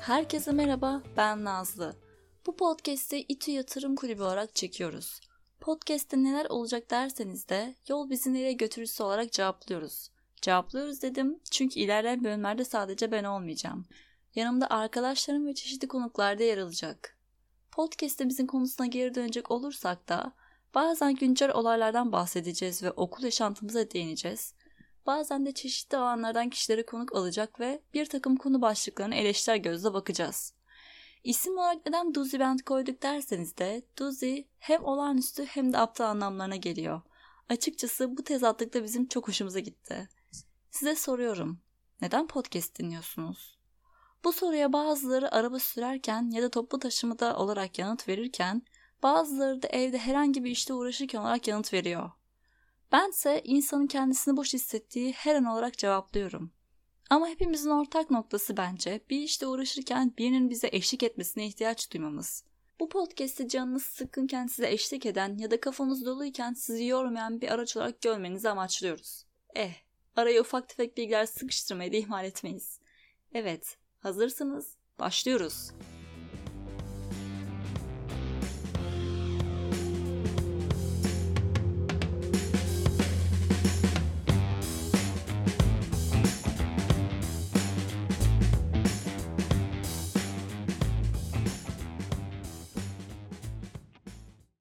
Herkese merhaba, ben Nazlı. Bu podcast'i İTÜ Yatırım Kulübü olarak çekiyoruz. Podcast'te neler olacak derseniz de yol bizi nereye götürürse olarak cevaplıyoruz. Cevaplıyoruz dedim çünkü ilerleyen bölümlerde sadece ben olmayacağım. Yanımda arkadaşlarım ve çeşitli konuklarda yer alacak. Podcast'imizin konusuna geri dönecek olursak da bazen güncel olaylardan bahsedeceğiz ve okul yaşantımıza değineceğiz. Bazen de çeşitli alanlardan kişilere konuk alacak ve bir takım konu başlıklarına eleştirel gözle bakacağız. İsim olarak neden Duzi Band koyduk derseniz de Duzi hem olağanüstü hem de aptal anlamlarına geliyor. Açıkçası bu tezatlık da bizim çok hoşumuza gitti. Size soruyorum. Neden podcast dinliyorsunuz? Bu soruya bazıları araba sürerken ya da toplu taşımada olarak yanıt verirken, bazıları da evde herhangi bir işte uğraşırken olarak yanıt veriyor. Bense insanın kendisini boş hissettiği her an olarak cevaplıyorum. Ama hepimizin ortak noktası bence bir işte uğraşırken birinin bize eşlik etmesine ihtiyaç duymamız. Bu podcast'i canınız sıkkınken size eşlik eden ya da kafanız doluyken sizi yormayan bir araç olarak görmenizi amaçlıyoruz. Eh, araya ufak tefek bilgiler sıkıştırmayı da ihmal etmeyiz. Evet, hazırsınız, başlıyoruz.